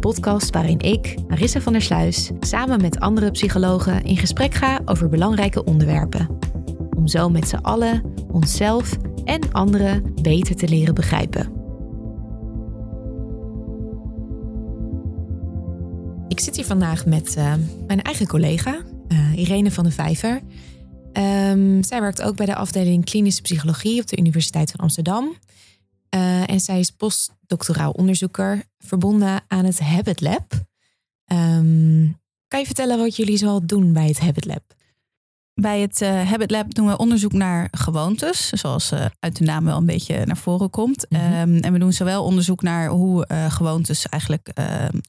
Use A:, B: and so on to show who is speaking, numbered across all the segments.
A: Podcast waarin ik, Marissa van der Sluis, samen met andere psychologen in gesprek ga over belangrijke onderwerpen. Om zo met z'n allen onszelf en anderen beter te leren begrijpen. Ik zit hier vandaag met uh, mijn eigen collega, uh, Irene van de Vijver. Um, zij werkt ook bij de afdeling klinische psychologie op de Universiteit van Amsterdam. Uh, en zij is postdoctoraal onderzoeker verbonden aan het Habit Lab. Um, kan je vertellen wat jullie zoal doen bij het Habit Lab?
B: Bij het uh, Habit Lab doen we onderzoek naar gewoontes, zoals uh, uit de naam wel een beetje naar voren komt. Mm -hmm. um, en we doen zowel onderzoek naar hoe uh, gewoontes eigenlijk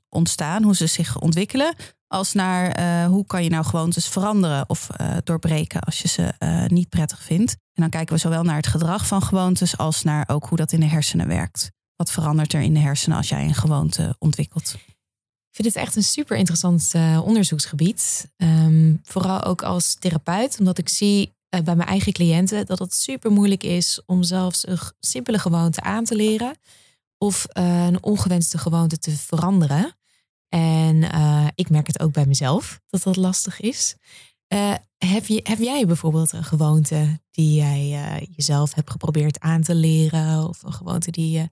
B: ontstaan, hoe ze zich ontwikkelen, als naar hoe kan je nou gewoontes veranderen of doorbreken als je ze niet prettig vindt. En dan kijken we zowel naar het gedrag van gewoontes als naar ook hoe dat in de hersenen werkt. Wat verandert er in de hersenen als jij een gewoonte ontwikkelt?
A: Ik vind het echt een super interessant uh, onderzoeksgebied. Um, vooral ook als therapeut, omdat ik zie uh, bij mijn eigen cliënten dat het super moeilijk is om zelfs een simpele gewoonte aan te leren of uh, een ongewenste gewoonte te veranderen. En ik merk het ook bij mezelf dat dat lastig is. heb, je, heb jij bijvoorbeeld een gewoonte die jij jezelf hebt geprobeerd aan te leren of een gewoonte die je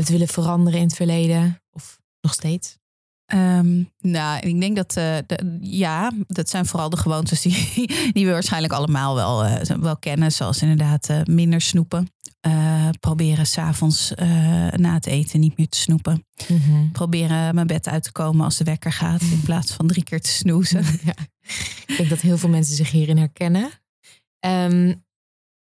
A: hebt willen veranderen in het verleden of nog steeds?
B: Um, nou, ik denk dat uh, de, ja, dat zijn vooral de gewoontes die, die we waarschijnlijk allemaal wel, uh, wel kennen. Zoals inderdaad uh, minder snoepen. proberen s'avonds na het eten niet meer te snoepen. Mm -hmm. Proberen mijn bed uit te komen als de wekker gaat. In plaats van drie keer te snoezen.
A: Ja. Ik denk dat heel veel mensen zich hierin herkennen. Um,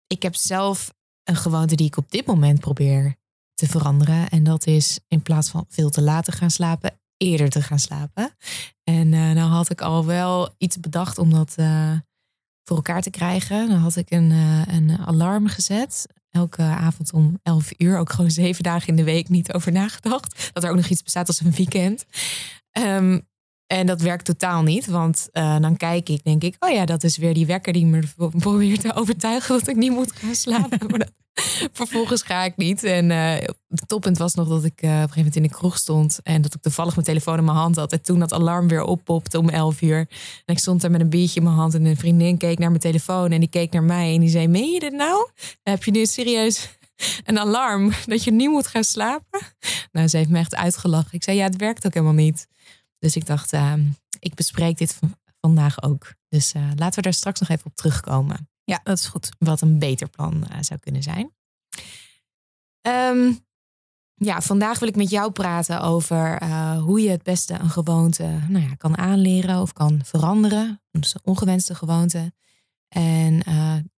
A: ik heb zelf een gewoonte die ik op dit moment probeer te veranderen. En dat is in plaats van veel te laat te gaan slapen, eerder te gaan slapen. En uh, nou had ik al wel iets bedacht om dat uh, voor elkaar te krijgen. Dan had ik een, uh, een alarm gezet. Elke avond om 11 uur, ook gewoon zeven dagen in de week niet over nagedacht. Dat er ook nog iets bestaat als een weekend. Um, en dat werkt totaal niet, want uh, dan kijk ik, denk ik, oh ja, dat is weer die wekker die me probeert te overtuigen dat ik niet moet gaan slapen. maar dat, vervolgens ga ik niet. En uh, het toppunt was nog dat ik uh, op een gegeven moment in de kroeg stond en dat ik toevallig mijn telefoon in mijn hand had. En toen dat alarm weer oppopte om 11 uur. En ik stond daar met een biertje in mijn hand en een vriendin keek naar mijn telefoon en die keek naar mij en die zei, meen je dit nou? Heb je nu serieus een alarm dat je niet moet gaan slapen? Nou, ze heeft me echt uitgelachen. Ik zei, ja, het werkt ook helemaal niet. Dus ik dacht, uh, ik bespreek dit vandaag ook. Dus uh, laten we daar straks nog even op terugkomen.
B: Ja, dat is goed.
A: Wat een beter plan uh, zou kunnen zijn. Um, ja, vandaag wil ik met jou praten over hoe je het beste een gewoonte nou ja, kan aanleren of kan veranderen. Dus een ongewenste gewoonte. En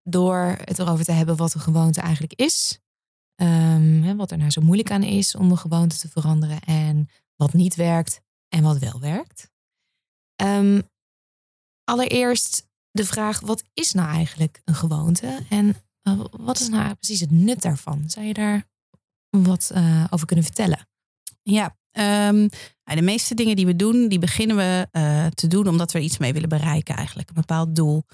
A: door het erover te hebben wat een gewoonte eigenlijk is. Um, hè, wat er nou zo moeilijk aan is om een gewoonte te veranderen. En wat niet werkt en wat wel werkt. Um, allereerst de vraag: wat is nou eigenlijk een gewoonte? En uh, wat is nou precies het nut daarvan? Zou je daar wat uh, over kunnen vertellen?
B: Ja, Ehm, de meeste dingen die we doen, die beginnen we uh, te doen omdat we iets mee willen bereiken eigenlijk. Een bepaald doel.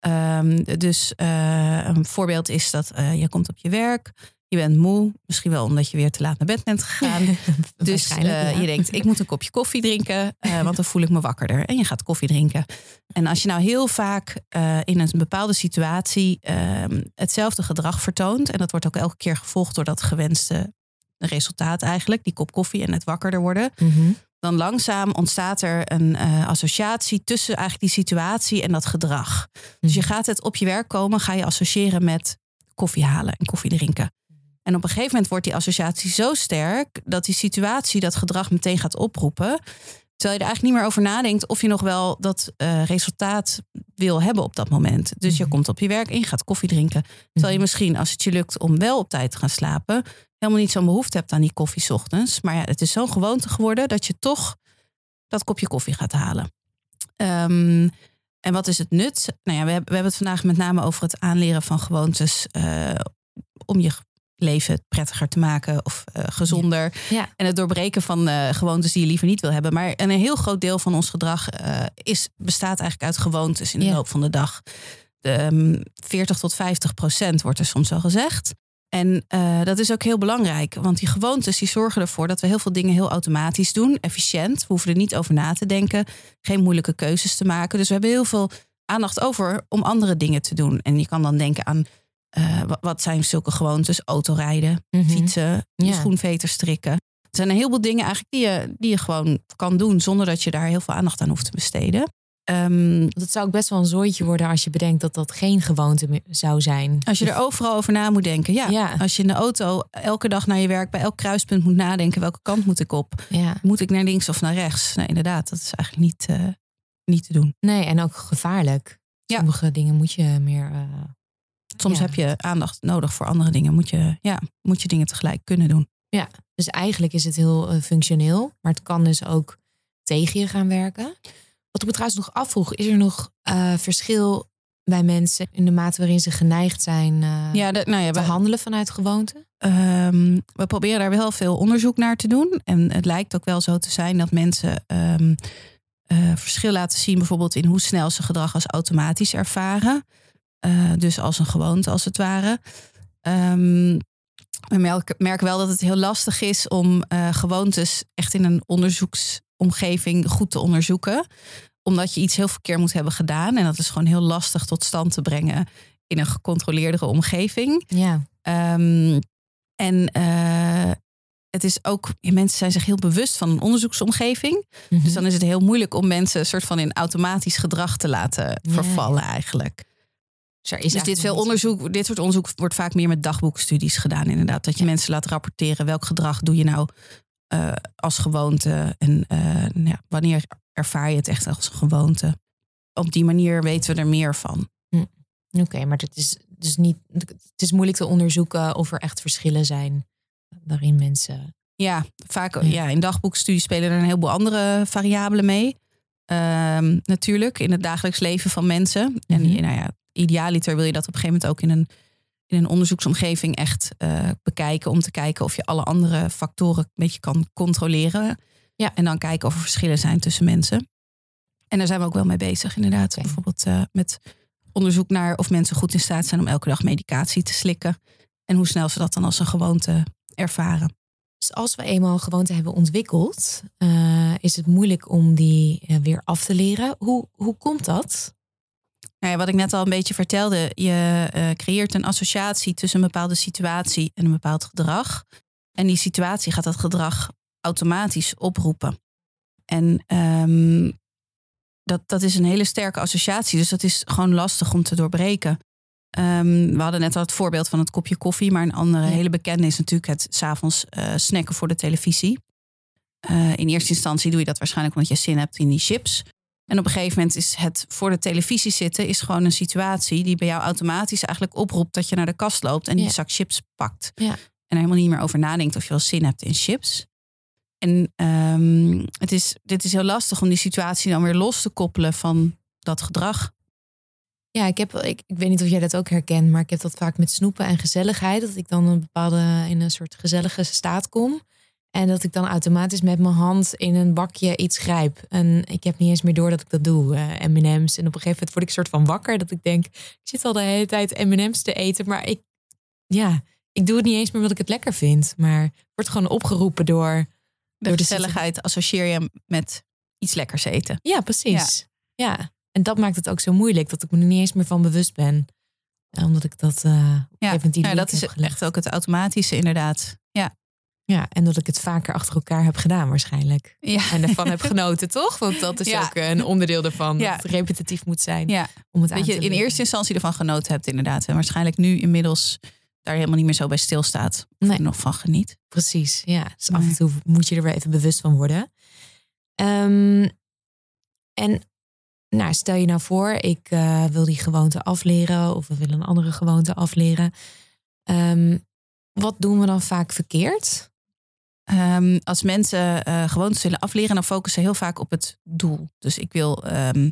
B: Um, dus een voorbeeld is dat je komt op je werk. Je bent moe, misschien wel omdat je weer te laat naar bed bent gegaan. dus uh, je denkt, ik moet een kopje koffie drinken, uh, want dan voel ik me wakkerder. En je gaat koffie drinken. En als je nou heel vaak uh, in een bepaalde situatie ehm, hetzelfde gedrag vertoont, en dat wordt ook elke keer gevolgd door dat gewenste resultaat eigenlijk, die kop koffie en het wakkerder worden, mm -hmm. dan langzaam ontstaat er een associatie tussen eigenlijk die situatie en dat gedrag. Mm -hmm. Dus je gaat het op je werk komen, ga je associëren met koffie halen en koffie drinken. En op een gegeven moment wordt die associatie zo sterk dat die situatie dat gedrag meteen gaat oproepen. Terwijl je er eigenlijk niet meer over nadenkt of je nog wel dat uh, resultaat wil hebben op dat moment. Dus je
A: Mhm.
B: komt op je werk je gaat koffie drinken. Terwijl je misschien, als het je lukt om wel op tijd te gaan slapen, helemaal niet zo'n behoefte hebt aan die koffie 's ochtends. Maar ja, het is zo'n gewoonte geworden dat je toch dat kopje koffie gaat halen. Um, en wat is het nut? Nou ja, we hebben, we hebben het vandaag met name over het aanleren van gewoontes uh, om je leven prettiger te maken of uh, gezonder.
A: Ja. Ja.
B: En het doorbreken van uh, gewoontes die je liever niet wil hebben. Maar een heel groot deel van ons gedrag uh, is, bestaat eigenlijk uit gewoontes in de
A: Ja.
B: loop van de dag. De, um, 40 tot 50 procent wordt er soms wel gezegd. En dat is ook heel belangrijk, want die gewoontes die zorgen ervoor dat we heel veel dingen heel automatisch doen, efficiënt. We hoeven er niet over na te denken, geen moeilijke keuzes te maken. Dus we hebben heel veel aandacht over om andere dingen te doen. En je kan dan denken aan uh, wat zijn zulke gewoontes? Autorijden,
A: Mhm.
B: fietsen,
A: Ja.
B: schoenveter strikken. Er zijn een heleboel dingen eigenlijk die je, die je gewoon kan doen zonder dat je daar heel veel aandacht aan hoeft te besteden. Um,
A: Want het zou ook best wel een zooitje worden als je bedenkt dat dat geen gewoonte zou zijn.
B: als je er overal over na moet denken. Ja,
A: Ja.
B: Als je in de auto elke dag naar je werk bij elk kruispunt moet nadenken. Welke kant moet ik op?
A: Ja.
B: Moet ik naar links of naar rechts? Nee, inderdaad, dat is eigenlijk niet, uh, niet te doen.
A: Nee, en ook gevaarlijk.
B: Ja.
A: Sommige dingen moet je meer. Uh,
B: Soms
A: Ja.
B: heb je aandacht nodig voor andere dingen. Moet je, ja, moet je dingen tegelijk kunnen doen.
A: dus eigenlijk is het heel uh, functioneel, maar het kan dus ook tegen je gaan werken. Wat ik me trouwens nog afvroeg, is er nog uh, verschil bij mensen in de mate waarin ze geneigd zijn uh,
B: Ja, nou ja,
A: te
B: we,
A: handelen vanuit gewoonte?
B: um, we proberen daar wel veel onderzoek naar te doen. En het lijkt ook wel zo te zijn dat mensen um, uh, verschil laten zien, bijvoorbeeld in hoe snel ze gedrag als automatisch ervaren. Uh, dus als een gewoonte, als het ware. Um, we merken, merken wel dat het heel lastig is om uh, gewoontes echt in een onderzoeksomgeving goed te onderzoeken. Omdat je iets heel verkeerd moet hebben gedaan. En dat is gewoon heel lastig tot stand te brengen in een gecontroleerdere omgeving.
A: Ja.
B: Um, en uh, het is ook, mensen zijn zich heel bewust van een onderzoeksomgeving.
A: Mhm. Hm.
B: Dus dan is het heel moeilijk om mensen een soort van in automatisch gedrag te laten vervallen
A: ja.
B: eigenlijk.
A: Dus, is
B: dit, veel onderzoek, dit soort onderzoek wordt vaak meer met dagboekstudies gedaan, inderdaad. Dat je
A: Ja.
B: mensen laat rapporteren welk gedrag doe je nou uh, als gewoonte en uh, nou ja, wanneer ervaar je het echt als een gewoonte. Op die manier weten we er meer van.
A: Oké, okay, maar het is dus niet. Het is moeilijk te onderzoeken of er echt verschillen zijn waarin mensen.
B: Ja, vaak
A: Ja.
B: ja. in dagboekstudies spelen er een heleboel andere variabelen mee. Um, natuurlijk, in het dagelijks leven van mensen.
A: Mhm.
B: En nou ja, idealiter wil je dat op een gegeven moment ook in een, in een onderzoeksomgeving echt uh, bekijken. Om te kijken of je alle andere factoren een beetje kan controleren.
A: Ja.
B: En dan kijken of er verschillen zijn tussen mensen. En daar zijn we ook wel mee bezig, inderdaad. Bijvoorbeeld uh, met onderzoek naar of mensen goed in staat zijn om elke dag medicatie te slikken. En hoe snel ze dat dan als een gewoonte ervaren.
A: Dus als we eenmaal een gewoonte hebben ontwikkeld, uh, is het moeilijk om die uh, weer af te leren. Hoe, hoe komt dat?
B: Nou ja, wat ik net al een beetje vertelde, je uh, creëert een associatie tussen een bepaalde situatie en een bepaald gedrag. En die situatie gaat dat gedrag automatisch oproepen. En um, dat, dat is een hele sterke associatie, dus dat is gewoon lastig om te doorbreken. Um, we hadden net al het voorbeeld van het kopje koffie, maar een andere
A: Ja.
B: hele bekende is natuurlijk het s'avonds uh, snacken voor de televisie. Uh, in eerste instantie doe je dat waarschijnlijk omdat je zin hebt in die chips. En op een gegeven moment is het voor de televisie zitten is gewoon een situatie die bij jou automatisch eigenlijk oproept dat je naar de kast loopt en die
A: Ja.
B: zak chips pakt.
A: Ja.
B: En er helemaal niet meer over nadenkt of je wel zin hebt in chips. En um, het is, dit is heel lastig om die situatie dan weer los te koppelen van dat gedrag.
A: Ja, ik, heb, ik, ik weet niet of jij dat ook herkent, maar ik heb dat vaak met snoepen en gezelligheid. Dat ik dan een bepaalde in een soort gezellige staat kom. En dat ik dan automatisch met mijn hand in een bakje iets grijp. En ik heb niet eens meer door dat ik dat doe. eh, M&M's. En op een gegeven moment word ik soort van wakker. Dat ik denk, ik zit al de hele tijd M&M's te eten. Maar ik, ja, ik doe het niet eens meer omdat ik het lekker vind. Maar ik word gewoon opgeroepen door...
B: De
A: door
B: gezelligheid associeer je met iets lekkers eten.
A: Ja, precies. Ja. En dat maakt het ook zo moeilijk. Dat ik me er niet eens meer van bewust ben. Omdat ik dat... op een
B: Ja,
A: die
B: nou, dat is echt ook het automatische inderdaad. Ja,
A: Ja, en dat ik het vaker achter elkaar heb gedaan waarschijnlijk.
B: ja.
A: En ervan heb genoten, toch? Want dat is
B: Ja.
A: ook een onderdeel daarvan.
B: Ja.
A: Dat het repetitief moet zijn.
B: ja.
A: Om het aan
B: Dat je
A: te
B: in
A: leren.
B: eerste instantie ervan genoten hebt inderdaad. En waarschijnlijk nu inmiddels daar helemaal niet meer zo bij stilstaat. Of
A: Nee.
B: nog van geniet.
A: Precies, ja. Dus af en toe moet je er weer even bewust van worden. Ehm, en nou, stel je nou voor, ik eh, wil die gewoonte afleren... of we willen een andere gewoonte afleren. Ehm, wat doen we dan vaak verkeerd?
B: Ehm, als mensen eh gewoontes willen afleren, dan focussen ze heel vaak op het doel. Dus ik wil ehm,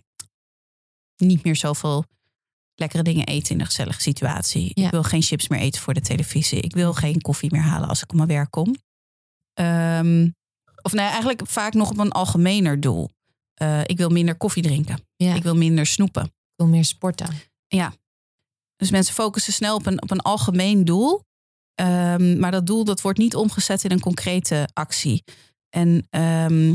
B: niet meer zoveel lekkere dingen eten in een gezellige situatie.
A: Ja.
B: Ik wil geen chips meer eten voor de televisie. Ik wil geen koffie meer halen als ik op mijn werk kom. Ehm, of nee, eigenlijk vaak nog op een algemener doel. Eh, ik wil minder koffie drinken.
A: Ja,
B: Ik wil minder snoepen.
A: ik wil meer sporten.
B: Dus mensen focussen snel op een, op een algemeen doel. Ehm, maar dat doel dat wordt niet omgezet in een concrete actie. En ehm,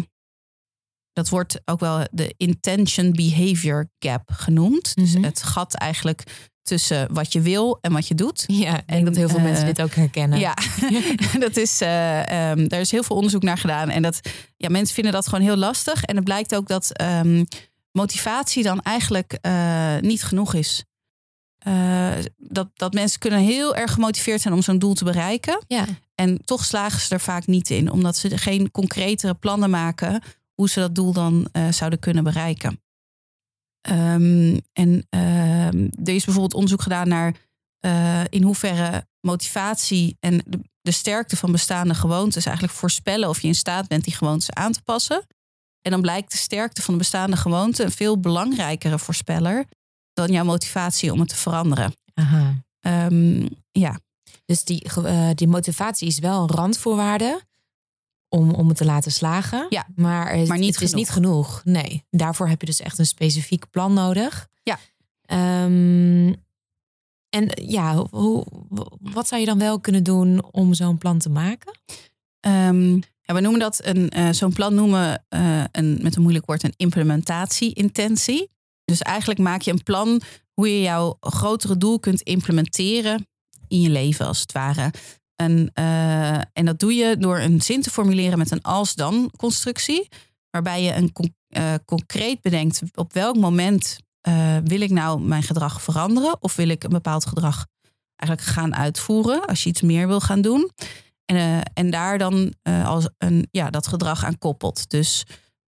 B: dat wordt ook wel de intention behavior gap genoemd. Dus
A: Mhm.
B: het gat eigenlijk tussen wat je wil en wat je doet.
A: Ja, ik denk
B: En,
A: dat heel veel
B: eh,
A: mensen dit ook herkennen.
B: Ja, dat is, eh, ehm, daar is heel veel onderzoek naar gedaan. En dat, ja, mensen vinden dat gewoon heel lastig. En het blijkt ook dat motivatie dan eigenlijk eh, niet genoeg is. Eh, dat, dat mensen kunnen heel erg gemotiveerd zijn om zo'n doel te bereiken.
A: ja.
B: En toch slagen ze er vaak niet in, omdat ze geen concretere plannen maken hoe ze dat doel dan eh, zouden kunnen bereiken. Ehm, en ehm, er is bijvoorbeeld onderzoek gedaan naar eh, in hoeverre motivatie en de, de sterkte van bestaande gewoontes eigenlijk voorspellen of je in staat bent die gewoontes aan te passen. En dan blijkt de sterkte van de bestaande gewoonte een veel belangrijkere voorspeller dan jouw motivatie om het te veranderen.
A: Aha.
B: Ehm, ja,
A: Dus die, eh, die motivatie is wel een randvoorwaarde om, om het te laten slagen.
B: Ja,
A: maar, het,
B: maar niet
A: het is niet genoeg. Nee, daarvoor heb je dus echt een specifiek plan nodig.
B: Ja.
A: Ehm, en ja, hoe, wat zou je dan wel kunnen doen om zo'n plan te maken?
B: Ehm, ja, we noemen dat een, eh, zo'n plan noemen eh, een, met een moeilijk woord een implementatie-intentie. Dus eigenlijk maak je een plan hoe je jouw grotere doel kunt implementeren in je leven, als het ware. En, eh, en dat doe je door een zin te formuleren met een als-dan-constructie, waarbij je een eh, concreet bedenkt op welk moment eh, wil ik nou mijn gedrag veranderen of wil ik een bepaald gedrag eigenlijk gaan uitvoeren als je iets meer wil gaan doen. En, en daar dan als een, ja, dat gedrag aan koppelt. Dus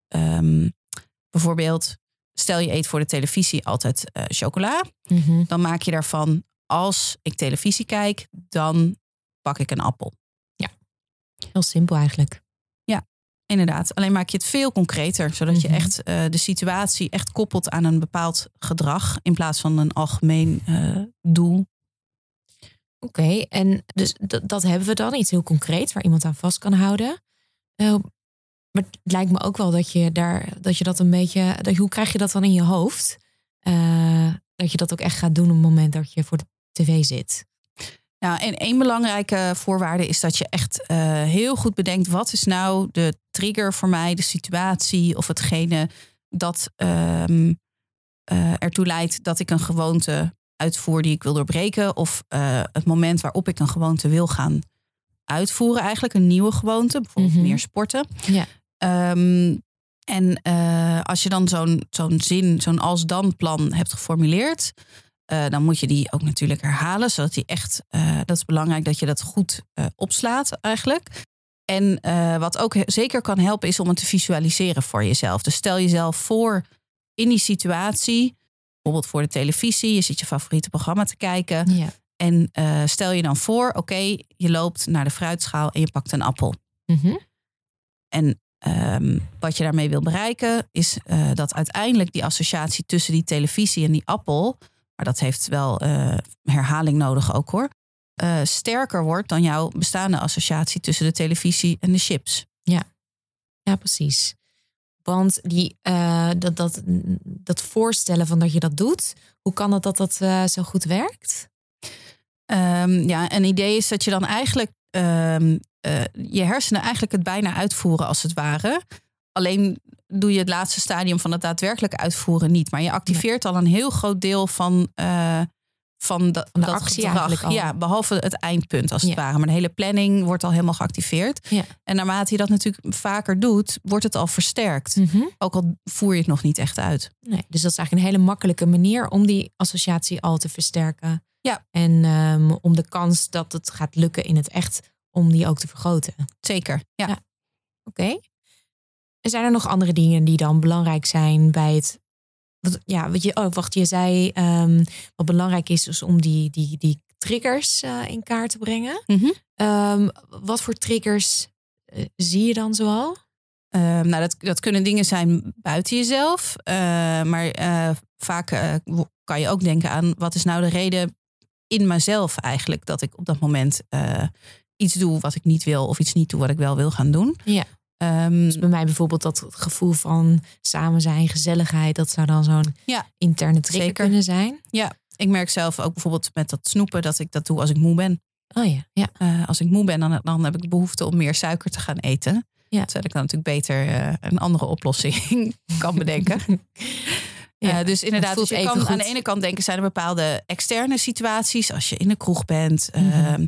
B: ehm, bijvoorbeeld, stel je eet voor de televisie altijd eh, chocola. Dan maak je daarvan, als ik televisie kijk, dan pak ik een appel.
A: Heel simpel eigenlijk.
B: Inderdaad, alleen maak je het veel concreter, zodat je
A: Mhm.
B: echt eh, de situatie echt koppelt aan een bepaald gedrag in plaats van een algemeen eh, doel.
A: Oké, en dus dat, dat hebben we dan, iets heel concreets waar iemand aan vast kan houden. Maar het lijkt me ook wel dat je daar, dat je dat een beetje, dat, hoe krijg je dat dan in je hoofd? Eh, dat je dat ook echt gaat doen op het moment dat je voor de tv zit.
B: Nou, en één belangrijke voorwaarde is dat je echt eh, heel goed bedenkt: wat is nou de trigger voor mij, de situatie of hetgene dat ehm, eh, ertoe leidt dat ik een gewoonte uitvoer die ik wil doorbreken, of het moment waarop ik een gewoonte wil gaan uitvoeren, eigenlijk een nieuwe gewoonte, bijvoorbeeld
A: Mhm.
B: meer sporten.
A: Ja.
B: Ehm, en eh, als je dan zo'n zo'n zin, zo'n als-dan plan hebt geformuleerd, eh, dan moet je die ook natuurlijk herhalen, zodat die echt, eh, dat is belangrijk dat je dat goed opslaat eigenlijk. En wat ook zeker kan helpen is om het te visualiseren voor jezelf. Dus stel jezelf voor in die situatie, bijvoorbeeld voor de televisie, je zit je favoriete programma te kijken.
A: Ja.
B: En stel je dan voor, oké, je loopt naar de fruitschaal en je pakt een appel.
A: Mhm.
B: En ehm, wat je daarmee wil bereiken is eh, dat uiteindelijk die associatie tussen die televisie en die appel, maar dat heeft wel eh, herhaling nodig ook hoor, eh, sterker wordt dan jouw bestaande associatie tussen de televisie en de chips.
A: Ja, precies. Want die, dat, dat, dat voorstellen van dat je dat doet, hoe kan het dat dat zo goed werkt?
B: Ehm, ja, een idee is dat je dan eigenlijk ehm, eh, je hersenen eigenlijk het bijna uitvoeren als het ware. Alleen doe je het laatste stadium van het daadwerkelijk uitvoeren niet. Maar je activeert al een heel groot deel van, eh, van, da-
A: Van de
B: dat
A: actie
B: gedrag. Ja, behalve het eindpunt als het ware. Maar de hele planning wordt al helemaal geactiveerd.
A: Ja.
B: En naarmate je dat natuurlijk vaker doet, wordt het al versterkt.
A: Mhm.
B: Ook al voer je het nog niet echt uit.
A: Nee, dus dat is eigenlijk een hele makkelijke manier om die associatie al te versterken.
B: Ja.
A: En ehm, om de kans dat het gaat lukken in het echt, om die ook te vergroten.
B: Zeker. Ja.
A: Ja. Oké. Zijn er nog andere dingen die dan belangrijk zijn bij het. Wat, ja, wat je, oh, wacht, je zei ehm, wat belangrijk is, is om die, die, die triggers eh, in kaart te brengen.
B: Mhm.
A: Ehm, wat voor triggers eh, zie je dan zoal?
B: Ehm, nou, dat, dat kunnen dingen zijn buiten jezelf. eh, maar vaak kan je ook denken aan wat is nou de reden in mezelf eigenlijk dat ik op dat moment iets doe wat ik niet wil of iets niet doe wat ik wel wil gaan doen.
A: Ja.
B: Ehm,
A: Dus bij mij bijvoorbeeld dat gevoel van samen zijn, gezelligheid, dat zou dan zo'n
B: Ja,
A: interne trigger
B: zeker.
A: kunnen zijn.
B: ik merk zelf ook bijvoorbeeld met dat snoepen dat ik dat doe als ik moe ben.
A: Oh ja, ja.
B: Eh, als ik moe ben, dan, dan heb ik behoefte om meer suiker te gaan eten.
A: Ja.
B: Terwijl ik dan natuurlijk beter eh, een andere oplossing kan bedenken.
A: Ja,
B: Eh, dus inderdaad, dus je kan
A: goed.
B: aan de ene kant denken, zijn er bepaalde externe situaties. Als je in de kroeg bent,
A: Mhm.
B: ehm,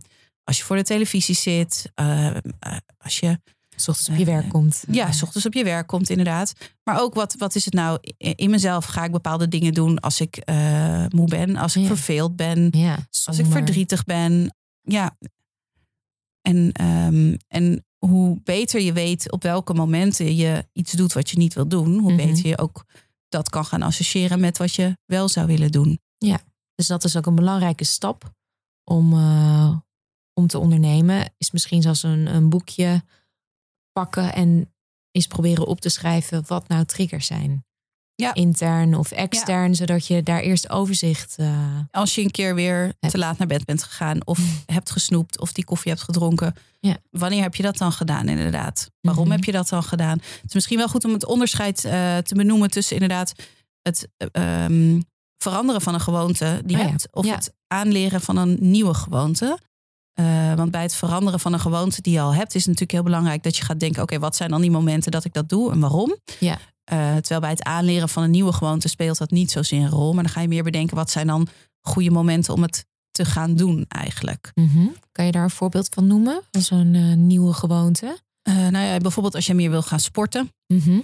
B: als je voor de televisie zit, ehm, eh, als je
A: S ochtends op je werk komt.
B: ja, s ochtends op je werk komt inderdaad. Maar ook wat, wat is het nou in mezelf? Ga ik bepaalde dingen doen als ik eh, moe ben, als ik
A: Ja.
B: verveeld ben,
A: Ja,
B: als ik verdrietig ben. Ja. En, ehm, en hoe beter je weet op welke momenten je iets doet wat je niet wil doen, hoe
A: Mhm.
B: beter je ook dat kan gaan associëren met wat je wel zou willen doen.
A: Dus dat is ook een belangrijke stap om, eh, om te ondernemen. Is misschien zelfs een, een boekje pakken en eens proberen op te schrijven wat nou triggers zijn.
B: Ja.
A: Intern of extern, zodat je daar eerst overzicht. eh,
B: Als je een keer weer te laat naar bed bent gegaan of hebt gesnoept of die koffie hebt gedronken.
A: Ja.
B: Wanneer heb je dat dan gedaan inderdaad? Waarom
A: Mhm.
B: heb je dat dan gedaan? Het is misschien wel goed om het onderscheid eh, te benoemen tussen inderdaad het eh, ehm, veranderen van een gewoonte die je
A: Oh
B: hebt of het aanleren van een nieuwe gewoonte. Eh, want bij het veranderen van een gewoonte die je al hebt, is het natuurlijk heel belangrijk dat je gaat denken: oké, wat zijn dan die momenten dat ik dat doe en waarom?
A: Ja.
B: Eh, terwijl bij het aanleren van een nieuwe gewoonte speelt dat niet zozeer een rol. Maar dan ga je meer bedenken: wat zijn dan goede momenten om het te gaan doen eigenlijk?
A: mhm. Kan je daar een voorbeeld van noemen? Van zo'n eh, nieuwe gewoonte?
B: Nou ja, bijvoorbeeld als je meer wil gaan sporten.
A: Mhm.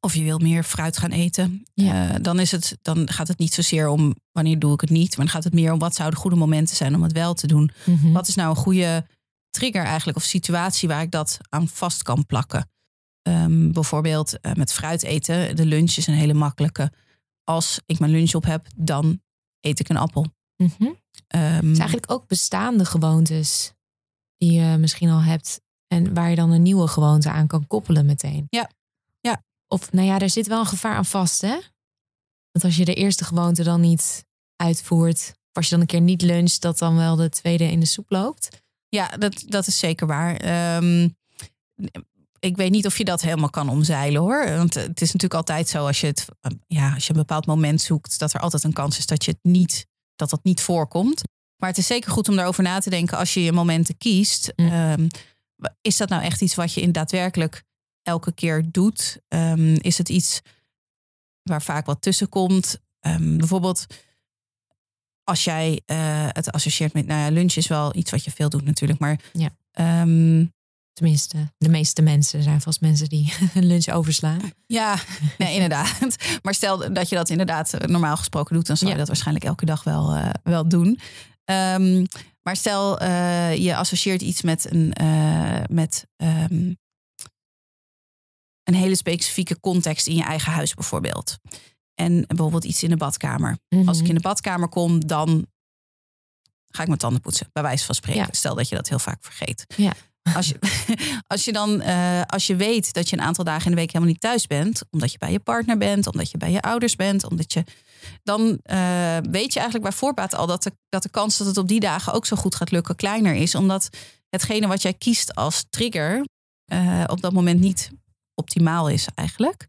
B: Of je wil meer fruit gaan eten.
A: Ja.
B: eh, dan, is het, dan gaat het niet zozeer om wanneer doe ik het niet. Maar dan gaat het meer om wat zouden goede momenten zijn om het wel te doen.
A: Mhm.
B: Wat is nou een goede trigger eigenlijk of situatie waar ik dat aan vast kan plakken? Ehm, bijvoorbeeld eh, met fruit eten. De lunch is een hele makkelijke. Als ik mijn lunch op heb, dan eet ik een appel.
A: Mhm.
B: Ehm,
A: Het is eigenlijk ook bestaande gewoontes die je misschien al hebt en waar je dan een nieuwe gewoonte aan kan koppelen meteen.
B: Ja.
A: Of nou ja, er zit wel een gevaar aan vast, hè? Want als je de eerste gewoonte dan niet uitvoert, of als je dan een keer niet luncht, dat dan wel de tweede in de soep loopt.
B: Ja, dat, dat is zeker waar. Ehm, ik weet niet of je dat helemaal kan omzeilen hoor. Want het is natuurlijk altijd zo als je het, ja, als je een bepaald moment zoekt, dat er altijd een kans is dat je het niet, dat dat niet voorkomt. Maar het is zeker goed om daarover na te denken als je je momenten kiest.
A: Mm.
B: Ehm, is dat nou echt iets wat je in daadwerkelijk elke keer doet? Ehm, is het iets waar vaak wat tussen komt? Ehm, bijvoorbeeld als jij eh, het associeert met, nou ja, lunch is wel iets wat je veel doet natuurlijk, maar
A: Ja.
B: ehm,
A: Tenminste, de meeste mensen zijn vast mensen die een lunch overslaan.
B: ja, nee, inderdaad. Maar stel dat je dat inderdaad eh, normaal gesproken doet, dan zou je
A: Ja.
B: dat waarschijnlijk elke dag wel, eh, wel doen. Maar stel je associeert iets met een, met, ehm, een hele specifieke context in je eigen huis bijvoorbeeld. En bijvoorbeeld iets in de badkamer. Als ik in de badkamer kom, dan ga ik mijn tanden poetsen, bij wijze van spreken.
A: Ja.
B: Stel dat je dat heel vaak vergeet.
A: Ja.
B: als je, als je dan, uh, als je weet dat je een aantal dagen in de week helemaal niet thuis bent, omdat je bij je partner bent, omdat je bij je ouders bent, omdat je, dan uh, weet je eigenlijk bij voorbaat al dat de, dat de kans dat het op die dagen ook zo goed gaat lukken kleiner is, omdat hetgene wat jij kiest als trigger uh, op dat moment niet optimaal is eigenlijk.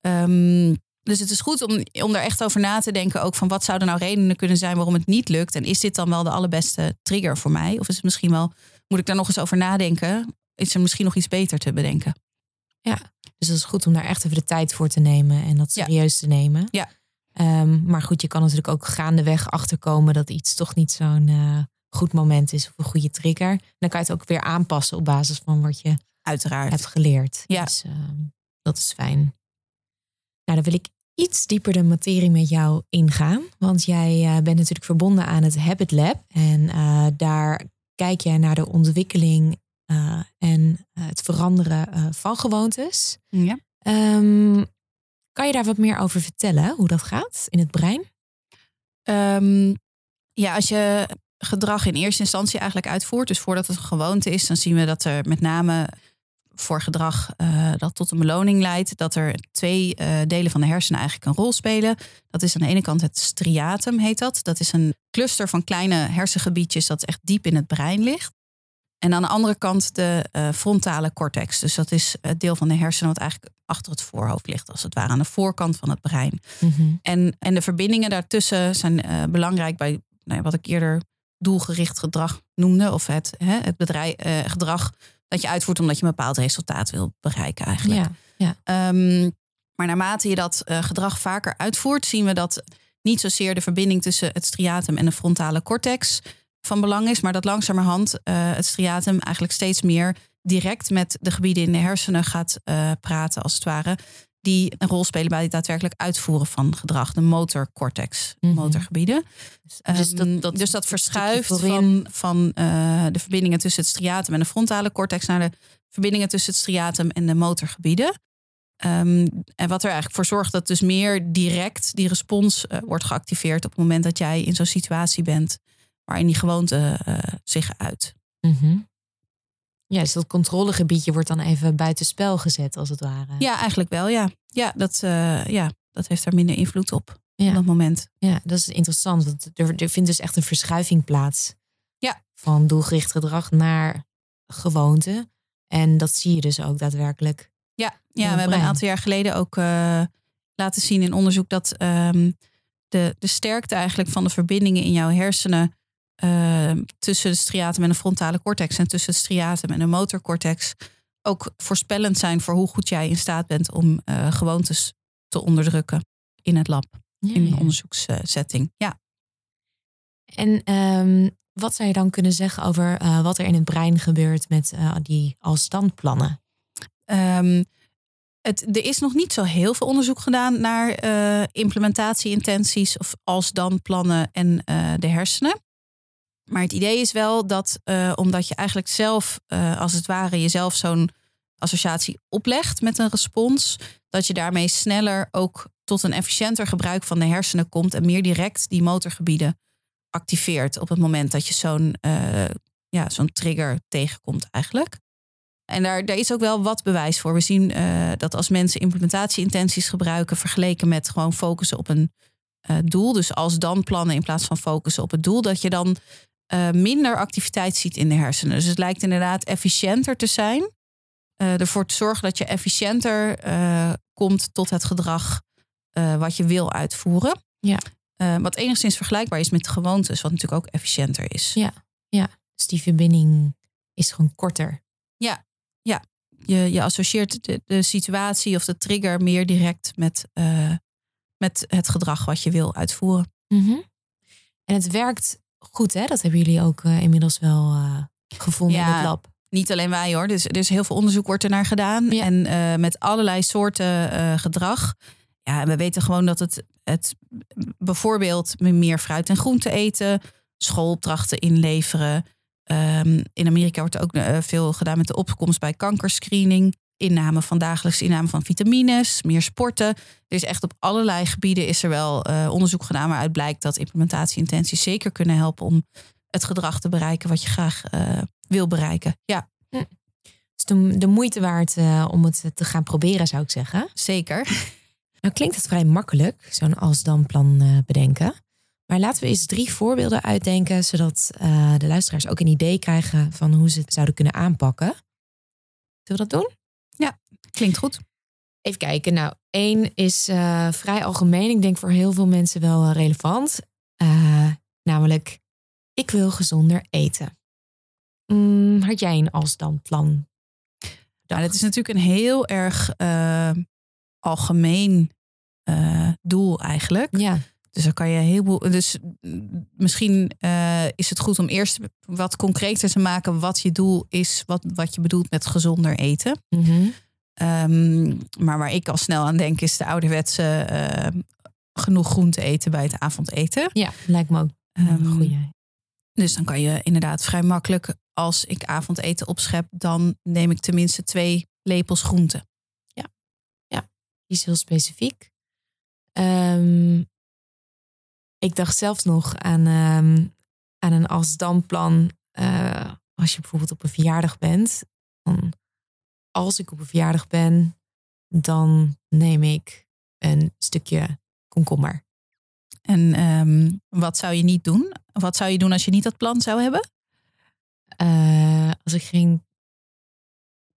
B: Um, dus het is goed om, om er echt over na te denken. Ook van wat zouden nou redenen kunnen zijn waarom het niet lukt. En is dit dan wel de allerbeste trigger voor mij? Of is het misschien wel, moet ik daar nog eens over nadenken? Is er misschien nog iets beter te bedenken?
A: Ja, dus het is goed om daar echt even de tijd voor te nemen en dat serieus te nemen.
B: Ja.
A: Um, maar goed, je kan natuurlijk ook gaandeweg achterkomen dat iets toch niet zo'n uh, goed moment is of een goede trigger. Dan kan je het ook weer aanpassen op basis van wat je
B: Uiteraard.
A: hebt geleerd.
B: Ja.
A: Dus uh, dat is fijn. Nou, dan wil ik iets dieper de materie met jou ingaan. Want jij uh, bent natuurlijk verbonden aan het Habit Lab. En uh, daar kijk jij naar de ontwikkeling uh, en het veranderen van gewoontes.
B: Ja.
A: Um, kan je daar wat meer over vertellen, hoe dat gaat in het brein?
B: Um, ja, als je gedrag in eerste instantie eigenlijk uitvoert, dus voordat het een gewoonte is, dan zien we dat er met name voor gedrag uh, dat tot een beloning leidt, dat er twee uh, delen van de hersenen eigenlijk een rol spelen. Dat is aan de ene kant het striatum, heet dat. Dat is een cluster van kleine hersengebiedjes dat echt diep in het brein ligt. En aan de andere kant de uh, frontale cortex. Dus dat is het deel van de hersenen wat eigenlijk achter het voorhoofd ligt, als het ware aan de voorkant van het brein.
A: Mm -hmm.
B: en, en de verbindingen daartussen zijn belangrijk bij nou, wat ik eerder doelgericht gedrag noemde, of het, hè, het bedrijf, gedrag dat je uitvoert omdat je een bepaald resultaat wil bereiken eigenlijk.
A: Ja, ja.
B: Um, maar naarmate je dat uh, gedrag vaker uitvoert, zien we dat niet zozeer de verbinding tussen het striatum en de frontale cortex van belang is, maar dat langzamerhand uh, het striatum eigenlijk steeds meer direct met de gebieden in de hersenen gaat uh, praten, als het ware, die een rol spelen bij het daadwerkelijk uitvoeren van gedrag, de motorcortex,
A: Mhm.
B: motorgebieden.
A: Dus dat-
B: Ehm,
A: dat
B: dus dat verschuift van, van eh, de verbindingen tussen het striatum en de frontale cortex naar de verbindingen tussen het striatum en de motorgebieden. Ehm, en wat er eigenlijk voor zorgt dat dus meer direct die respons eh, wordt geactiveerd op het moment dat jij in zo'n situatie bent waarin die gewoonte eh, zich uit.
A: Mhm. Ja, dus dat controlegebiedje wordt dan even buitenspel gezet, als het ware.
B: Ja, eigenlijk wel, ja. Ja, dat, eh, ja, dat heeft daar minder invloed op
A: Ja.
B: op dat moment.
A: Ja, dat is interessant. Want er, er vindt dus echt een verschuiving plaats.
B: Ja.
A: Van doelgericht gedrag naar gewoonte. En dat zie je dus ook daadwerkelijk.
B: Ja, ja we hebben een aantal jaar geleden ook eh, laten zien in onderzoek dat ehm, de, de sterkte eigenlijk van de verbindingen in jouw hersenen ehm, tussen het striatum en de frontale cortex en tussen het striatum en de motorcortex ook voorspellend zijn voor hoe goed jij in staat bent om eh, gewoontes te onderdrukken in het lab,
A: Ja,
B: in een
A: ja.
B: onderzoekssetting. Ja.
A: En ehm, wat zou je dan kunnen zeggen over eh, wat er in het brein gebeurt met eh, die als-dan-plannen?
B: Ehm, het, er is nog niet zo heel veel onderzoek gedaan naar implementatieintenties of als-dan plannen en de hersenen. Maar het idee is wel dat eh, omdat je eigenlijk zelf, eh, als het ware, jezelf zo'n associatie oplegt met een respons, dat je daarmee sneller ook tot een efficiënter gebruik van de hersenen komt en meer direct die motorgebieden activeert op het moment dat je zo'n eh, ja, zo'n trigger tegenkomt eigenlijk. En daar, daar is ook wel wat bewijs voor. We zien dat als mensen implementatieintenties gebruiken, vergeleken met gewoon focussen op een doel, dus als dan plannen in plaats van focussen op het doel, dat je dan eh, minder activiteit ziet in de hersenen. Dus het lijkt inderdaad efficiënter te zijn. eh, ervoor te zorgen dat je efficiënter eh, komt tot het gedrag wat je wil uitvoeren.
A: Ja.
B: Wat enigszins vergelijkbaar is met gewoontes, wat natuurlijk ook efficiënter is.
A: Ja. Dus die verbinding is gewoon korter.
B: je, je associeert de, de situatie of de trigger meer direct met, met het gedrag wat je wil uitvoeren.
A: Mhm. En het werkt goed, hè? Dat hebben jullie ook eh, inmiddels wel eh, gevonden in het lab.
B: Niet alleen wij hoor, dus er is heel veel onderzoek wordt er naar gedaan.
A: Ja.
B: En eh, met allerlei soorten gedrag. Ja, en we weten gewoon dat het, het bijvoorbeeld meer fruit en groente eten, schoolopdrachten inleveren. Ehm, in Amerika wordt er ook veel gedaan met de opkomst bij kankerscreening. Inname van dagelijkse inname van vitamines, meer sporten. Er is echt op allerlei gebieden is er wel eh, onderzoek gedaan waaruit blijkt dat implementatieintenties zeker kunnen helpen om het gedrag te bereiken wat je graag eh, wil bereiken. Ja,
A: Dus de, de moeite waard eh, om het te gaan proberen, zou ik zeggen.
B: Zeker.
A: Nou klinkt het vrij makkelijk, zo'n als-dan-plan eh, bedenken. Maar laten we eens drie voorbeelden uitdenken, zodat de luisteraars ook een idee krijgen van hoe ze het zouden kunnen aanpakken. Zullen we dat doen?
B: Klinkt goed.
A: Even kijken. Nou, één is eh, vrij algemeen. Ik denk voor heel veel mensen wel eh, relevant. Eh, namelijk, ik wil gezonder eten. Mm, had jij een als-dan plan?
B: Nou, dat is natuurlijk een heel erg algemeen doel eigenlijk.
A: Ja,
B: Dus dan kan je heel veel. Dus mm, misschien is het goed om eerst wat concreter te maken wat je doel is, wat, wat je bedoelt met gezonder eten.
A: Mhm.
B: Ehm, maar waar ik al snel aan denk is de ouderwetse eh, genoeg groente eten bij het avondeten.
A: ja lijkt me ook een
B: Ehm,
A: goeie.
B: Dus dan kan je inderdaad vrij makkelijk, als ik avondeten opschep, dan neem ik tenminste twee lepels groente.
A: Die is heel specifiek. Ehm, ik dacht zelfs nog aan, ehm, aan een als-dan-plan. eh, als je bijvoorbeeld op een verjaardag bent. Dan, als ik op een verjaardag ben, dan neem ik een stukje komkommer.
B: En ehm, wat zou je niet doen? Wat zou je doen als je niet dat plan zou hebben?
A: Eh, als ik geen.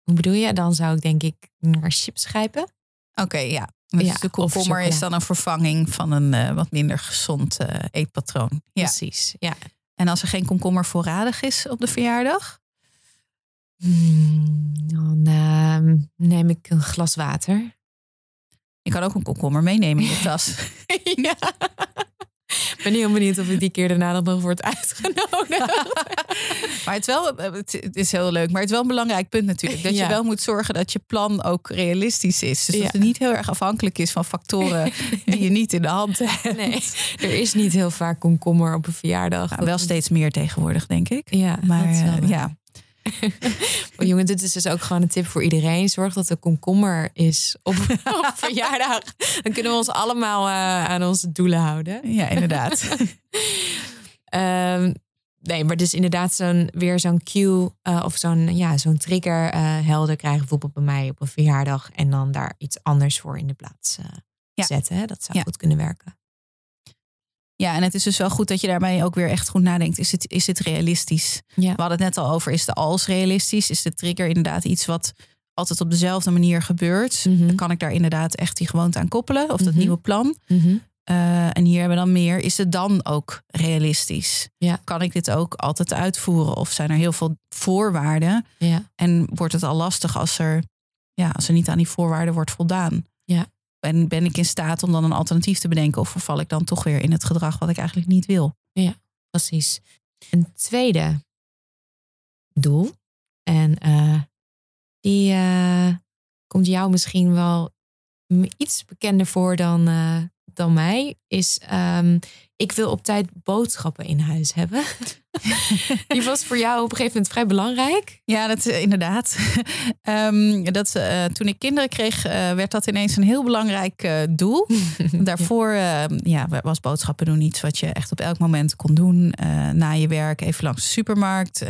A: Hoe bedoel je? Dan zou ik denk ik naar chips grijpen.
B: Oké, ja. Dus
A: Ja,
B: de komkommer is dan een vervanging van een eh, wat minder gezond eh, eetpatroon. Ja.
A: Precies. Ja.
B: En als er geen komkommer voorradig is op de verjaardag?
A: Hmm, dan ehm, neem ik een glas water.
B: Je kan ook een komkommer meenemen in je tas.
A: ja. Ik ben heel benieuwd of ik die keer daarna nog wordt uitgenodigd.
B: Maar het, is wel, het het is heel leuk, maar het is wel een belangrijk punt natuurlijk. Dat
A: Ja.
B: je wel moet zorgen dat je plan ook realistisch is. Dus dat het niet heel erg afhankelijk is van factoren die je niet in de hand hebt.
A: Nee, er is niet heel vaak komkommer op een verjaardag.
B: Nou, wel steeds meer tegenwoordig, denk ik.
A: Ja,
B: Maar eh, ja,
A: Oh, jongen, dit is dus ook gewoon een tip voor iedereen. Zorg dat er komkommer is op, op verjaardag. Dan kunnen we ons allemaal eh, aan onze doelen houden.
B: ja, inderdaad.
A: Ehm, nee, maar dus inderdaad zo'n, weer zo'n cue eh, of zo'n, ja, zo'n trigger eh, helder krijgen. Bijvoorbeeld bij mij op een verjaardag. En dan daar iets anders voor in de plaats
B: Ja.
A: zetten. Hè? Dat zou
B: Ja.
A: goed kunnen werken.
B: Ja, en het is dus wel goed dat je daarbij ook weer echt goed nadenkt. Is het, is het realistisch?
A: Ja.
B: We hadden het net al over, is de als realistisch? Is de trigger inderdaad iets wat altijd op dezelfde manier gebeurt?
A: Mhm.
B: Kan ik daar inderdaad echt die gewoonte aan koppelen? Of dat
A: Mhm.
B: nieuwe plan?
A: Mhm.
B: Eh, en hier hebben we dan meer. Is het dan ook realistisch?
A: Ja.
B: Kan ik dit ook altijd uitvoeren? Of zijn er heel veel voorwaarden?
A: Ja.
B: En wordt het al lastig als er, ja, als er niet aan die voorwaarden wordt voldaan?
A: Ja.
B: En ben ik in staat om dan een alternatief te bedenken? Of verval ik dan toch weer in het gedrag wat ik eigenlijk niet wil?
A: Precies. Een tweede doel. En eh, die eh, komt jou misschien wel iets bekender voor dan, eh, dan mij. Is ehm, ik wil op tijd boodschappen in huis hebben. die was voor jou op een gegeven moment vrij belangrijk.
B: Ja, dat eh, inderdaad. Ehm, dat, eh, toen ik kinderen kreeg, eh, werd dat ineens een heel belangrijk doel. Daarvoor ja, was boodschappen doen iets wat je echt op elk moment kon doen. na je werk even langs de supermarkt.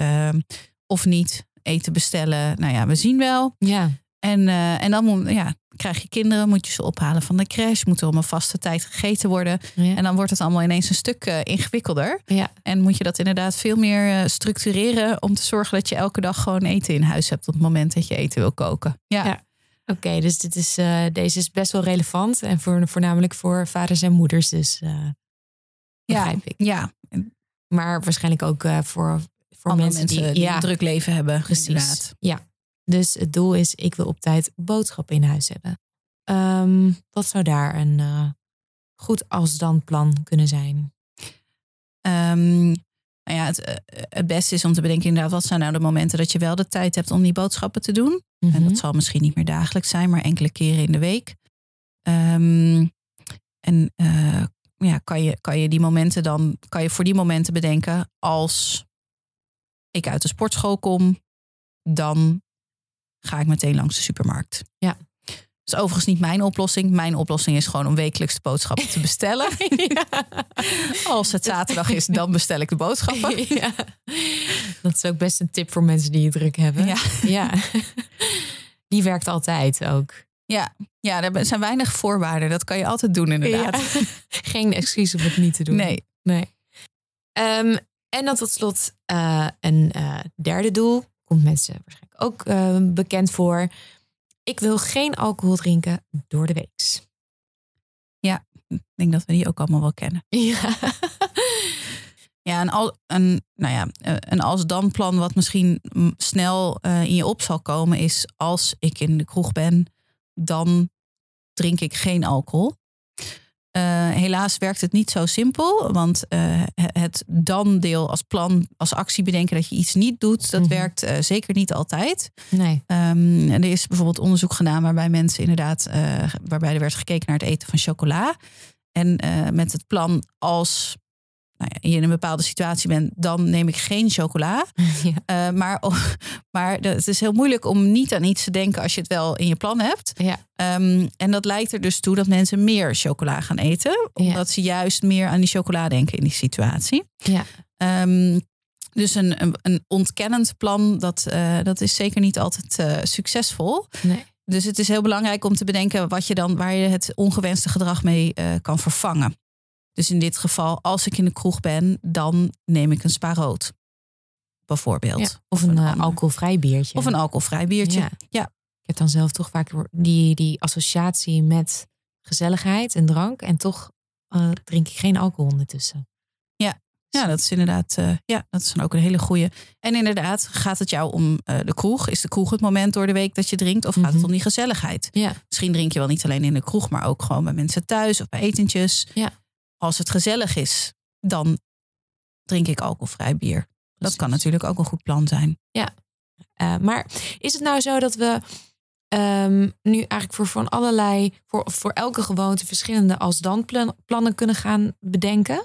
B: of niet, eten bestellen. Nou ja, we zien wel.
A: Ja,
B: En, en dan ja, krijg je kinderen, moet je ze ophalen van de crash. Moet er om een vaste tijd gegeten worden.
A: ja,
B: En dan wordt het allemaal ineens een stuk eh, ingewikkelder.
A: ja.
B: En moet je dat inderdaad veel meer eh, structureren om te zorgen dat je elke dag gewoon eten in huis hebt op het moment dat je eten wil koken. Ja,
A: Ja. Oké, dus dit is, eh, deze is best wel relevant. En voor, voornamelijk voor vaders en moeders. Dus begrijp ik.
B: ja.
A: Maar waarschijnlijk ook voor, voor
B: Andere
A: mensen, die,
B: een druk leven hebben.
A: precies.
B: Inderdaad.
A: Ja. Dus het doel is, ik wil op tijd boodschappen in huis hebben. Ehm, wat zou daar een eh, goed als dan plan kunnen zijn?
B: Ehm, nou ja, het, eh, het beste is om te bedenken inderdaad, wat zijn nou de momenten dat je wel de tijd hebt om die boodschappen te doen? En
A: Mhm.
B: dat zal misschien niet meer dagelijks zijn, maar enkele keren in de week. Ehm, en eh, ja, kan je, kan je die momenten dan, kan je voor die momenten bedenken als ik uit de sportschool kom, dan ga ik meteen langs de supermarkt.
A: Ja.
B: is overigens niet mijn oplossing. Mijn oplossing is gewoon om wekelijks de boodschappen te bestellen. Als het zaterdag is, dan bestel ik de boodschappen.
A: Ja. Dat is ook best een tip voor mensen die het druk hebben.
B: Ja.
A: ja. Die werkt altijd ook.
B: Ja, ja, er zijn weinig voorwaarden. Dat kan je altijd doen, inderdaad.
A: Ja. Geen excuus om het niet te doen.
B: Nee.
A: nee. Ehm, en dan tot slot eh, een eh, derde doel. Komt mensen waarschijnlijk ook eh, bekend voor. Ik wil geen alcohol drinken door de week.
B: Ik denk dat we die ook allemaal wel kennen.
A: Ja.
B: Ja, een, al, een, nou ja, eh, een als-dan plan wat misschien snel eh, in je op zal komen is als ik in de kroeg ben, dan drink ik geen alcohol. Eh, helaas werkt het niet zo simpel, want eh, het dan-deel als plan, als actie bedenken dat je iets niet doet, dat
A: Mhm.
B: werkt eh, zeker niet altijd.
A: Nee.
B: Ehm, en er is bijvoorbeeld onderzoek gedaan waarbij mensen inderdaad, waarbij er werd gekeken naar het eten van chocola. En met het plan als nou ja, je in een bepaalde situatie bent, dan neem ik geen chocola.
A: Ja.
B: Eh, maar maar de- het is heel moeilijk om niet aan iets te denken als je het wel in je plan hebt.
A: Ja.
B: Ehm, en dat leidt er dus toe dat mensen meer chocola gaan eten. Omdat ze juist meer aan die chocola denken in die situatie.
A: Ja.
B: Ehm, dus een, een, een ontkennend plan, dat, eh, dat is zeker niet altijd eh, succesvol.
A: Nee.
B: Dus het is heel belangrijk om te bedenken wat je dan, waar je het ongewenste gedrag mee kan vervangen. Dus in dit geval, als ik in de kroeg ben, dan neem ik een spa rood. Bijvoorbeeld.
A: Ja. Of een, eh, alcoholvrij biertje.
B: Of een alcoholvrij biertje.
A: Ja.
B: Ja.
A: Ik heb dan zelf toch vaak die, die associatie met gezelligheid en drank. En toch eh, drink ik geen alcohol ondertussen.
B: Ja, dat is inderdaad, eh, ja, dat is dan ook een hele goeie. En inderdaad, gaat het jou om de kroeg? Is de kroeg het moment door de week dat je drinkt? Of gaat het
A: Mhm.
B: om die gezelligheid?
A: Ja.
B: Misschien drink je wel niet alleen in de kroeg, maar ook gewoon bij mensen thuis of bij etentjes.
A: Ja.
B: Als het gezellig is, dan drink ik alcoholvrij bier. Dat kan natuurlijk ook een goed plan zijn.
A: Eh, maar is het nou zo dat we ehm, nu eigenlijk voor van allerlei, voor, voor elke gewoonte verschillende als dan plan- plannen kunnen gaan bedenken?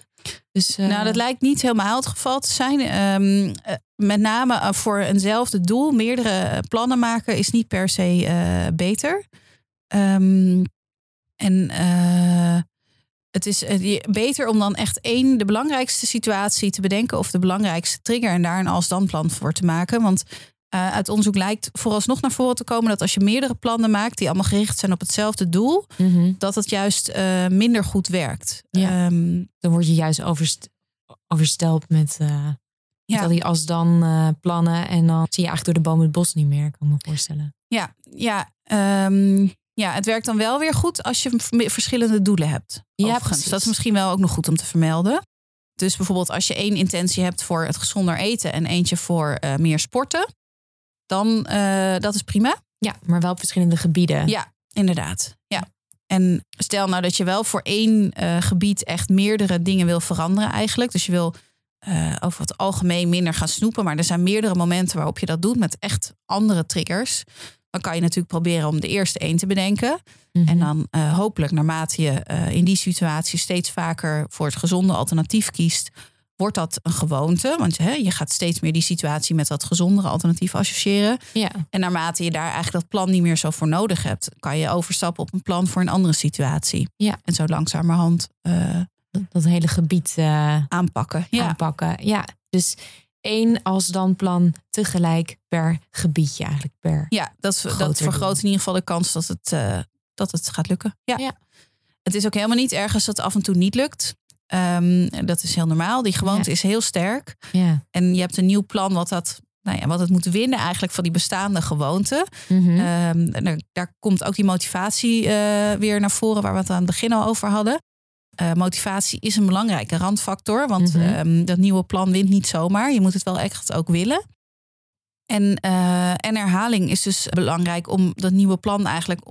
A: Dus, eh,
B: Nou, dat lijkt niet helemaal het geval te zijn. Ehm, eh, met name voor eenzelfde doel, meerdere plannen maken, is niet per se beter. Ehm, en eh, het is eh, beter om dan echt één, de belangrijkste situatie te bedenken of de belangrijkste trigger en daar een als-dan plan voor te maken. Want eh, uit onderzoek lijkt vooralsnog naar voren te komen dat als je meerdere plannen maakt die allemaal gericht zijn op hetzelfde doel,
A: mhm.
B: dat het juist eh, minder goed werkt.
A: Ja.
B: Ehm,
A: dan word je juist overst overstelpt met, met al die als dan eh, plannen. En dan zie je eigenlijk door de boom het bos niet meer, kan ik me voorstellen.
B: Ja, ja, ehm, ja, het werkt dan wel weer goed als je verschillende doelen hebt.
A: Ja,
B: overigens.
A: precies.
B: Dat is misschien wel ook nog goed om te vermelden. Dus bijvoorbeeld als je één intentie hebt voor het gezonder eten en eentje voor eh, meer sporten, dan uh, dat is prima.
A: Ja, maar wel op verschillende gebieden.
B: Ja, inderdaad. Ja. En stel nou dat je wel voor één uh, gebied echt meerdere dingen wil veranderen eigenlijk. Dus je wil over het algemeen minder gaan snoepen. Maar er zijn meerdere momenten waarop je dat doet met echt andere triggers. Dan kan je natuurlijk proberen om de eerste één te bedenken.
A: Mhm.
B: Mm -hmm. En dan uh, hopelijk naarmate je uh, in die situatie steeds vaker voor het gezonde alternatief kiest, wordt dat een gewoonte. Want hè, je gaat steeds meer die situatie met dat gezondere alternatief associëren.
A: Ja.
B: En naarmate je daar eigenlijk dat plan niet meer zo voor nodig hebt, kan je overstappen op een plan voor een andere situatie.
A: Ja.
B: En zo langzamerhand uh,
A: dat, dat hele gebied
B: aanpakken.
A: Ja. aanpakken. Ja, dus één als dan plan tegelijk per gebiedje eigenlijk per.
B: Ja, dat, dat vergroot in ieder geval de kans dat het, uh, dat het gaat lukken. Ja.
A: ja.
B: Het is ook helemaal niet ergens dat het af en toe niet lukt. Um, dat is heel normaal. Die gewoonte ja. is heel sterk.
A: Ja.
B: En je hebt een nieuw plan wat dat. Nou ja, wat het moet winnen eigenlijk van die bestaande gewoonte.
A: Mhm.
B: Mm -hmm. um, en daar, daar, komt ook die motivatie uh, weer naar voren, waar we het aan het begin al over hadden. Uh, motivatie is een belangrijke randfactor, want mm -hmm. um, dat nieuwe plan wint niet zomaar. Je moet het wel echt ook willen. En, uh, en herhaling is dus belangrijk om dat nieuwe plan eigenlijk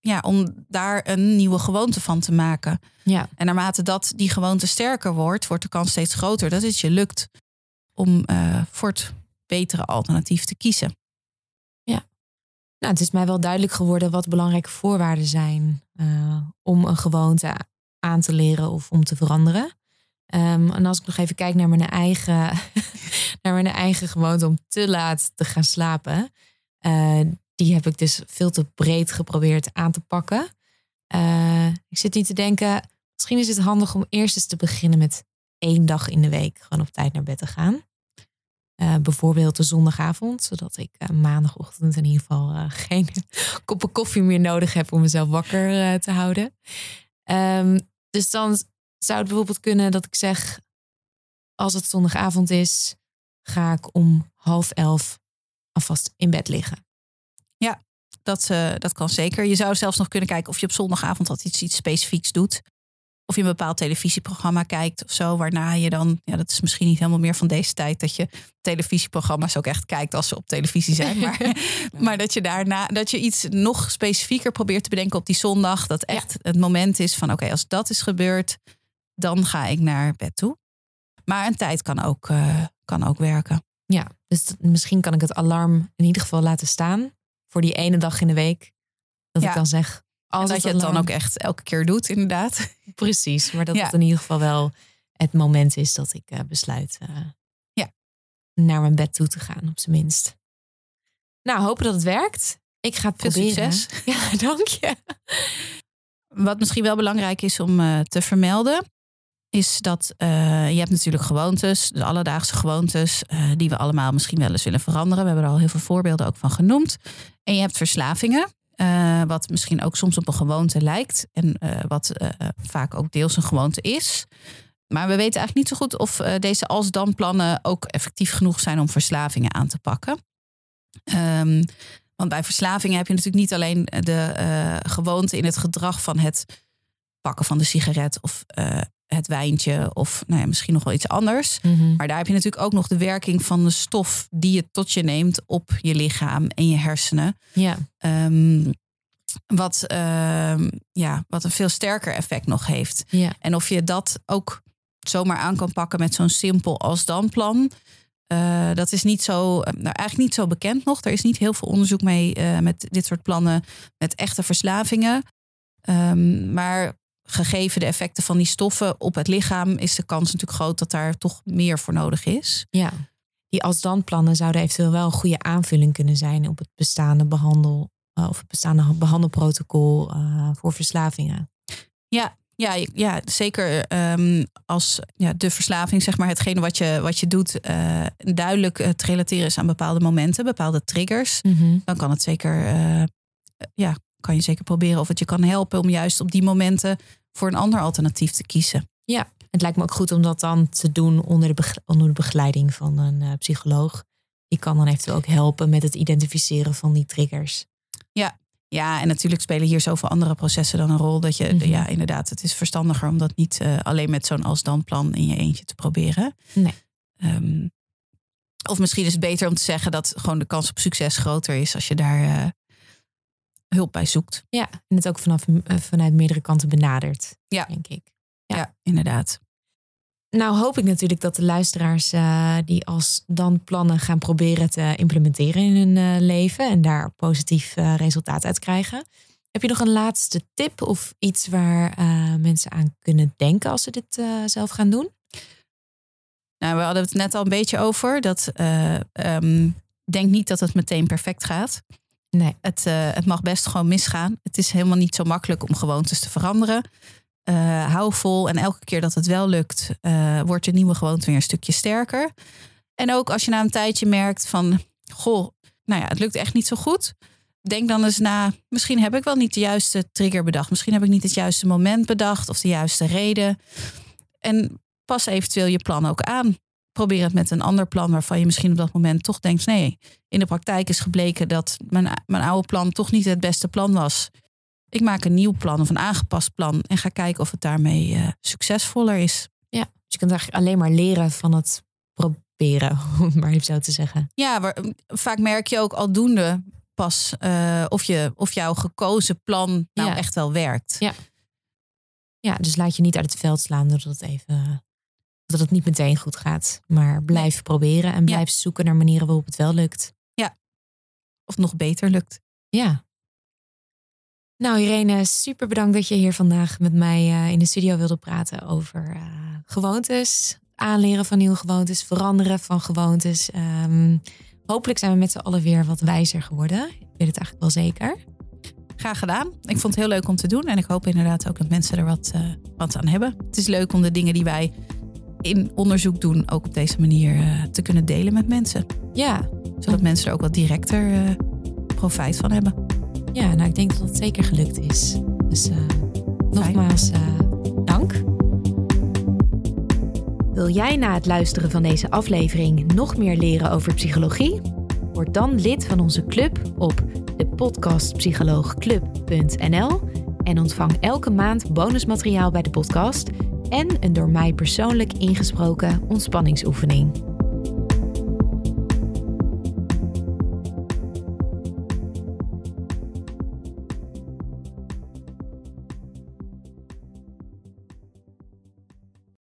B: ja, om daar een nieuwe gewoonte van te maken.
A: Ja.
B: En naarmate dat die gewoonte sterker wordt, wordt de kans steeds groter dat het je lukt om uh, voor het betere alternatief te kiezen.
A: Ja. Nou, het is mij wel duidelijk geworden wat belangrijke voorwaarden zijn uh, om een gewoonte aan te leren of om te veranderen. Um, en als ik nog even kijk naar mijn eigen, naar mijn eigen gewoonte om te laat te gaan slapen. Uh, die heb ik dus veel te breed geprobeerd aan te pakken. Uh, ik zit nu te denken, misschien is het handig om eerst eens te beginnen met één dag in de week gewoon op tijd naar bed te gaan. Uh, bijvoorbeeld de zondagavond, zodat ik maandagochtend in ieder geval geen koppen koffie meer nodig heb om mezelf wakker te houden. Um, dus dan zou het bijvoorbeeld kunnen dat ik zeg, als het zondagavond is, ga ik om half elf alvast in bed liggen.
B: Ja, dat, dat kan zeker. Je zou zelfs nog kunnen kijken of je op zondagavond al iets, iets specifieks doet of je een bepaald televisieprogramma kijkt of zo, waarna je dan, ja, dat is misschien niet helemaal meer van deze tijd, dat je televisieprogramma's ook echt kijkt als ze op televisie zijn. Maar, maar dat je daarna, dat je iets nog specifieker probeert te bedenken op die zondag, dat echt het moment is van, oké, als dat is gebeurd, dan ga ik naar bed toe. Maar een tijd kan ook, uh, kan ook werken.
A: Ja, dus misschien kan ik het alarm in ieder geval laten staan voor die ene dag in de week. Dat ik dan zeg,
B: als dat je het dan ook echt elke keer doet, inderdaad.
A: Precies, maar dat het in ieder geval wel het moment is dat ik uh, besluit uh, ja. naar mijn bed toe te gaan, op zijn minst. Nou, hopen dat het werkt. Ik ga het
B: Veel
A: proberen.
B: succes.
A: Ja, dank je.
B: Wat misschien wel belangrijk is om uh, te vermelden, is dat je hebt natuurlijk gewoontes, de alledaagse gewoontes, die we allemaal misschien wel eens willen veranderen. We hebben er al heel veel voorbeelden ook van genoemd. En je hebt verslavingen. Uh, wat misschien ook soms op een gewoonte lijkt. En uh, wat uh, vaak ook deels een gewoonte is. Maar we weten eigenlijk niet zo goed of deze als-dan plannen ook effectief genoeg zijn om verslavingen aan te pakken. Um, want bij verslavingen heb je natuurlijk niet alleen de gewoonte in het gedrag van het pakken van de sigaret of het wijntje of nou ja, misschien nog wel iets anders. Mm -hmm. Maar daar heb je natuurlijk ook nog de werking van de stof die je tot je neemt op je lichaam en je hersenen.
A: Ja.
B: Um, wat, uh, ja, wat een veel sterker effect nog heeft.
A: Ja.
B: En of je dat ook zomaar aan kan pakken met zo'n simpel als dan plan. Uh, dat is niet zo, nou, eigenlijk niet zo bekend nog. Er is niet heel veel onderzoek mee uh, met dit soort plannen met echte verslavingen. Um, maar gegeven de effecten van die stoffen op het lichaam, is de kans natuurlijk groot dat daar toch meer voor nodig is.
A: Ja, die als-dan plannen zouden eventueel wel een goede aanvulling kunnen zijn op het bestaande behandel uh, of het bestaande behandelprotocol uh, voor verslavingen.
B: Ja, ja, ja zeker um, als ja, de verslaving, zeg maar, hetgene wat je, wat je doet, uh, duidelijk te relateren is aan bepaalde momenten, bepaalde triggers.
A: Mm -hmm.
B: Dan kan het zeker, ja, kan je zeker proberen of het je kan helpen om juist op die momenten voor een ander alternatief te kiezen.
A: Ja, het lijkt me ook goed om dat dan te doen onder de, onder de begeleiding van een uh, psycholoog. Die kan dan eventueel ook helpen met het identificeren van die triggers.
B: Ja, ja, en natuurlijk spelen hier zoveel andere processen dan een rol. Dat je, mm -hmm. ja, inderdaad, het is verstandiger om dat niet uh, alleen met zo'n als-dan plan in je eentje te proberen.
A: Nee.
B: Um, of misschien is het beter om te zeggen dat gewoon de kans op succes groter is als je daar uh, hulp bij zoekt.
A: Ja, en het ook vanaf, vanuit meerdere kanten benadert,
B: ja.
A: denk ik.
B: Ja. ja, inderdaad.
A: Nou hoop ik natuurlijk dat de luisteraars uh, die als dan plannen gaan proberen te implementeren in hun uh, leven en daar positief uh, resultaat uit krijgen. Heb je nog een laatste tip of iets waar mensen aan kunnen denken als ze dit zelf gaan doen?
B: Nou, we hadden het net al een beetje over. Dat um, denk niet dat het meteen perfect gaat.
A: Nee.
B: Het, het mag best gewoon misgaan. Het is helemaal niet zo makkelijk om gewoontes te veranderen. Uh, hou vol en elke keer dat het wel lukt, uh, wordt je nieuwe gewoonte weer een stukje sterker. En ook als je na een tijdje merkt van, goh, nou ja, het lukt echt niet zo goed. Denk dan eens na, misschien heb ik wel niet de juiste trigger bedacht. Misschien heb ik niet het juiste moment bedacht of de juiste reden. En pas eventueel je plan ook aan. Probeer het met een ander plan waarvan je misschien op dat moment toch denkt, nee, in de praktijk is gebleken dat mijn, mijn oude plan toch niet het beste plan was. Ik maak een nieuw plan of een aangepast plan en ga kijken of het daarmee uh, succesvoller is.
A: Ja, dus je kunt eigenlijk alleen maar leren van het proberen, om maar even zo te zeggen.
B: Ja, maar vaak merk je ook aldoende pas uh, of, je, of jouw gekozen plan nou
A: ja.
B: echt wel werkt.
A: Ja. ja, dus laat je niet uit het veld slaan doordat het even dat het niet meteen goed gaat. Maar blijf nee. proberen en blijf ja. zoeken naar manieren waarop het wel lukt.
B: Ja, of nog beter lukt.
A: Ja. Nou, Irene, super bedankt dat je hier vandaag met mij uh, in de studio wilde praten over uh, gewoontes. Aanleren van nieuwe gewoontes, veranderen van gewoontes. Um, hopelijk zijn we met z'n allen weer wat wijzer geworden.
C: weet het eigenlijk wel zeker.
B: Graag gedaan. Ik vond het heel leuk om te doen. En ik hoop inderdaad ook dat mensen er wat, uh, wat aan hebben. Het is leuk om de dingen die wij in onderzoek doen, ook op deze manier uh, te kunnen delen met mensen.
C: Ja.
B: Zodat mensen er ook wat directer uh, profijt van hebben.
C: Ja, nou ik denk dat het zeker gelukt is. Dus nogmaals, dank.
A: Wil jij na het luisteren van deze aflevering nog meer leren over psychologie? Word dan lid van onze club op de podcastpsycholoogclub.nl en ontvang elke maand bonusmateriaal bij de podcast en een door mij persoonlijk ingesproken ontspanningsoefening.